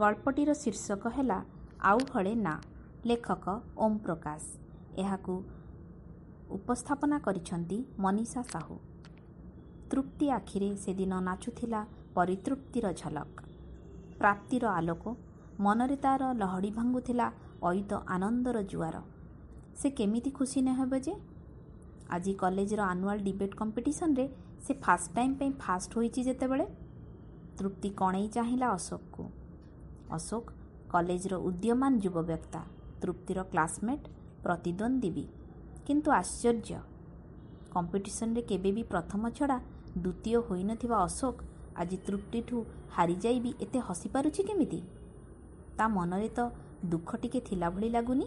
ଗଳ୍ପଟିର ଶୀର୍ଷକ ହେଲା ଆଉ ହଳେ ନାଁ ଲେଖକ ଓମ୍ ପ୍ରକାଶ ଏହାକୁ ଉପସ୍ଥାପନା କରିଛନ୍ତି ମନୀଷା ସାହୁ। ତୃପ୍ତି ଆଖିରେ ସେଦିନ ନାଚୁଥିଲା ପରିତୃପ୍ତିର ଝଲକ। ପ୍ରାପ୍ତିର ଆଲୋକ ମନରେ ତା'ର ଲହଡ଼ି ଭାଙ୍ଗୁଥିଲା ଅୟୁତ ଆନନ୍ଦର ଜୁଆର। ସେ କେମିତି ଖୁସି ନ ହେବ ଯେ? ଆଜି କଲେଜର ଆନୁଆଲ୍ ଡିବେଟ୍ କମ୍ପିଟିସନରେ ସେ ଫାଷ୍ଟ ଟାଇମ୍ ପାଇଁ ଫାଷ୍ଟ ହୋଇଛି ଯେତେବେଳେ? ତୃପ୍ତି କଣେଇ ଚାହିଁଲା ଅଶୋକକୁ। ଅଶୋକ କଲେଜର ଉଦୀୟମାନ ଯୁବବ୍ୟକ୍ତା ତୃପ୍ତିର କ୍ଲାସମେଟ୍ ପ୍ରତିଦ୍ୱନ୍ଦ୍ୱୀ ବି କିନ୍ତୁ ଆଶ୍ଚର୍ଯ୍ୟ କମ୍ପିଟିସନରେ କେବେ ବି ପ୍ରଥମ ଛଡ଼ା ଦ୍ୱିତୀୟ ହୋଇନଥିବା ଅଶୋକ ଆଜି ତୃପ୍ତିଠୁ ହାରିଯାଇ ବି ଏତେ ହସିପାରୁଛି କେମିତି? ତା ମନରେ ତ ଦୁଃଖ ଟିକେ ଥିଲା ଭଳି ଲାଗୁନି?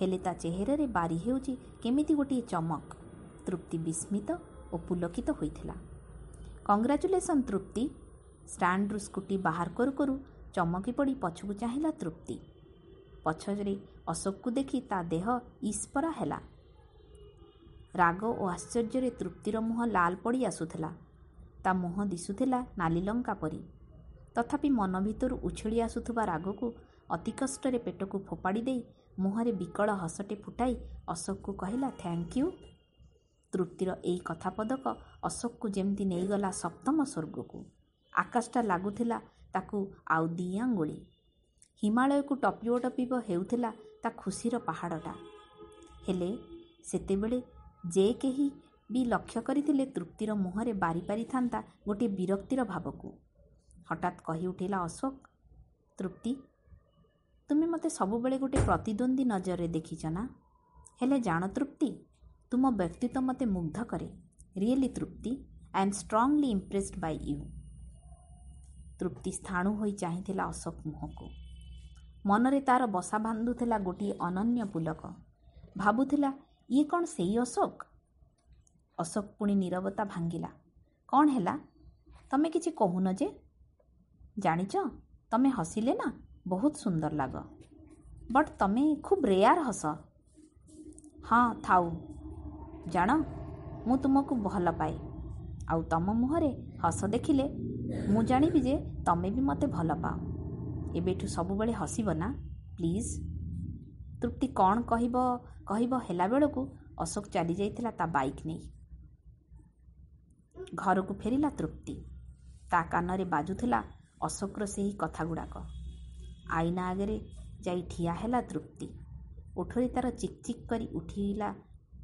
ହେଲେ ତା ଚେହେରାରେ ବାରି ହେଉଛି କେମିତି ଗୋଟିଏ ଚମକ। ତୃପ୍ତି ବିସ୍ମିତ ଓ ପୁଲକିତ ହୋଇଥିଲା। କଂଗ୍ରାଚୁଲେସନ୍ ତୃପ୍ତି! ଷ୍ଟାଣ୍ଡରୁ ସ୍କୁଟି ବାହାର କରୁ କରୁ ଚମକି ପଡ଼ି ପଛକୁ ଚାହିଁଲା ତୃପ୍ତି। ପଛରେ ଅଶୋକକୁ ଦେଖି ତା ଦେହ ଇସ୍ପରା ହେଲା। ରାଗ ଓ ଆଶ୍ଚର୍ଯ୍ୟରେ ତୃପ୍ତିର ମୁହଁ ଲାଲ ପଡ଼ି ଆସୁଥିଲା। ତା ମୁହଁ ଦିଶୁଥିଲା ନାଲିଲଙ୍କା ପରି। ତଥାପି ମନ ଭିତରୁ ଉଛୁଳି ଆସୁଥିବା ରାଗକୁ ଅତି କଷ୍ଟରେ ପେଟକୁ ଫୋପାଡ଼ି ଦେଇ ମୁହଁରେ ବିକଳ ହସଟେ ଫୁଟାଇ ଅଶୋକକୁ କହିଲା ଥ୍ୟାଙ୍କ ୟୁ ତୃପ୍ତିର ଏଇ କଥା ପଦକ ଅଶୋକକୁ ଯେମିତି ନେଇଗଲା ସପ୍ତମ ସ୍ୱର୍ଗକୁ। ଆକାଶଟା ଲାଗୁଥିଲା ତାକୁ ଆଉ ଦି ଆଙ୍ଗୁଳି। ହିମାଳୟକୁ ଟପିବ ଟପିବ ହେଉଥିଲା ତା ଖୁସିର ପାହାଡ଼ଟା। ହେଲେ ସେତେବେଳେ ଯେ କେହି ବି ଲକ୍ଷ୍ୟ କରିଥିଲେ ତୃପ୍ତିର ମୁହଁରେ ବାରି ପାରିଥାନ୍ତା ଗୋଟିଏ ବିରକ୍ତିର ଭାବକୁ। ହଠାତ୍ କହି ଉଠିଲା ଅଶୋକ ତୃପ୍ତି ତୁମେ ମୋତେ ସବୁବେଳେ ଗୋଟେ ପ୍ରତିଦ୍ୱନ୍ଦ୍ୱୀ ନଜରରେ ଦେଖିଛ ନା? ହେଲେ ଜାଣ ତୃପ୍ତି ତୁମ ବ୍ୟକ୍ତିତ୍ୱ ମୋତେ ମୁଗ୍ଧ କରେ। Really Tripti I am strongly impressed by you. Tripti ସ୍ଥାଣୁ ହୋଇ ଚାହିଁଥିଲା ଅଶୋକ ମୁହଁକୁ। ମନରେ ତା'ର ବସା ବାନ୍ଧୁଥିଲା ଗୋଟିଏ ଅନନ୍ୟ ପୁଲକ। ଭାବୁଥିଲା ଇଏ କ'ଣ ସେଇ ଅଶୋକ? ଅଶୋକ ପୁଣି ନିରବତା ଭାଙ୍ଗିଲା। କ'ଣ ହେଲା? ତମେ କିଛି କହୁନ ଯେ। ଜାଣିଛ ତମେ ହସିଲେ ନା ବହୁତ ସୁନ୍ଦର ଲାଗ। ବଟ୍ ତମେ ଖୁବ୍ ରେୟାର ହସ। ହଁ ଥାଉ। ଜାଣ ମୁଁ ତୁମକୁ ଭଲ ପାଏ। ଆଉ ତମ ମୁହଁରେ ହସ ଦେଖିଲେ ମୁଁ ଜାଣିବି ଯେ ତମେ ବି ମୋତେ ଭଲ ପାଅ। ଏବେଠୁ ସବୁବେଳେ ହସିବ ନା? ପ୍ଲିଜ୍। ତୃପ୍ତି କ'ଣ କହିବ କହିବ ହେଲା ବେଳକୁ ଅଶୋକ ଚାଲିଯାଇଥିଲା ତା ବାଇକ୍ ନେଇ। ଘରକୁ ଫେରିଲା ତୃପ୍ତି। ତା କାନରେ ବାଜୁଥିଲା ଅଶୋକର ସେହି କଥାଗୁଡ଼ାକ। ଆଇନା ଆଗରେ ଯାଇ ଠିଆ ହେଲା ତୃପ୍ତି। ଓଠରେ ତା'ର ଚିକ୍ ଚିକ୍ କରି ଉଠିଲା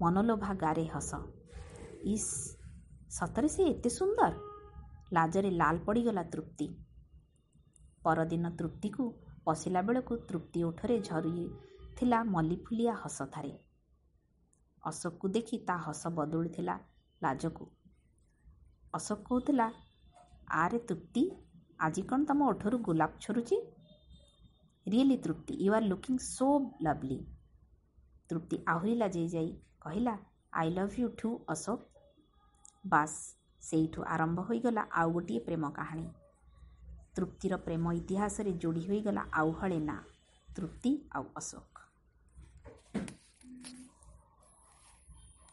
ମନଲୋଭା ଗାରେ ହସ। ଇସ୍ ସତରେ ସେ ଏତେ ସୁନ୍ଦର? ଲାଜରେ ଲାଲ ପଡ଼ିଗଲା ତୃପ୍ତି। ପରଦିନ ତୃପ୍ତିକୁ ପଶିଲା ବେଳକୁ ତୃପ୍ତି ଓଠରେ ଝରୁଥିଲା ମଲ୍ଲିଫୁଲିଆ ହସ ଥାରେ ଅଶୋକକୁ ଦେଖି ତା ହସ ବଦଳୁଥିଲା ଲାଜକୁ। ଅଶୋକ କହୁଥିଲା ଆରେ ତୃପ୍ତି ଆଜି କ'ଣ ତମ ଓଠରୁ ଗୋଲାପ ଛରୁଛି really Tripti you are looking so lovely. Tripti ଆହୁରି ଲାଜେଇ ଯାଇ କହିଲା ଆଇ ଲଭ୍ ୟୁ ଠୁ ଅଶୋକ। ବାସ୍ ସେଇଠୁ ଆରମ୍ଭ ହୋଇଗଲା ଆଉ ଗୋଟିଏ ପ୍ରେମ କାହାଣୀ। ତୃପ୍ତିର ପ୍ରେମ ଇତିହାସରେ ଯୋଡ଼ି ହୋଇଗଲା ଆଉ ହଳେ ନା ତୃପ୍ତି ଆଉ ଅଶୋକ।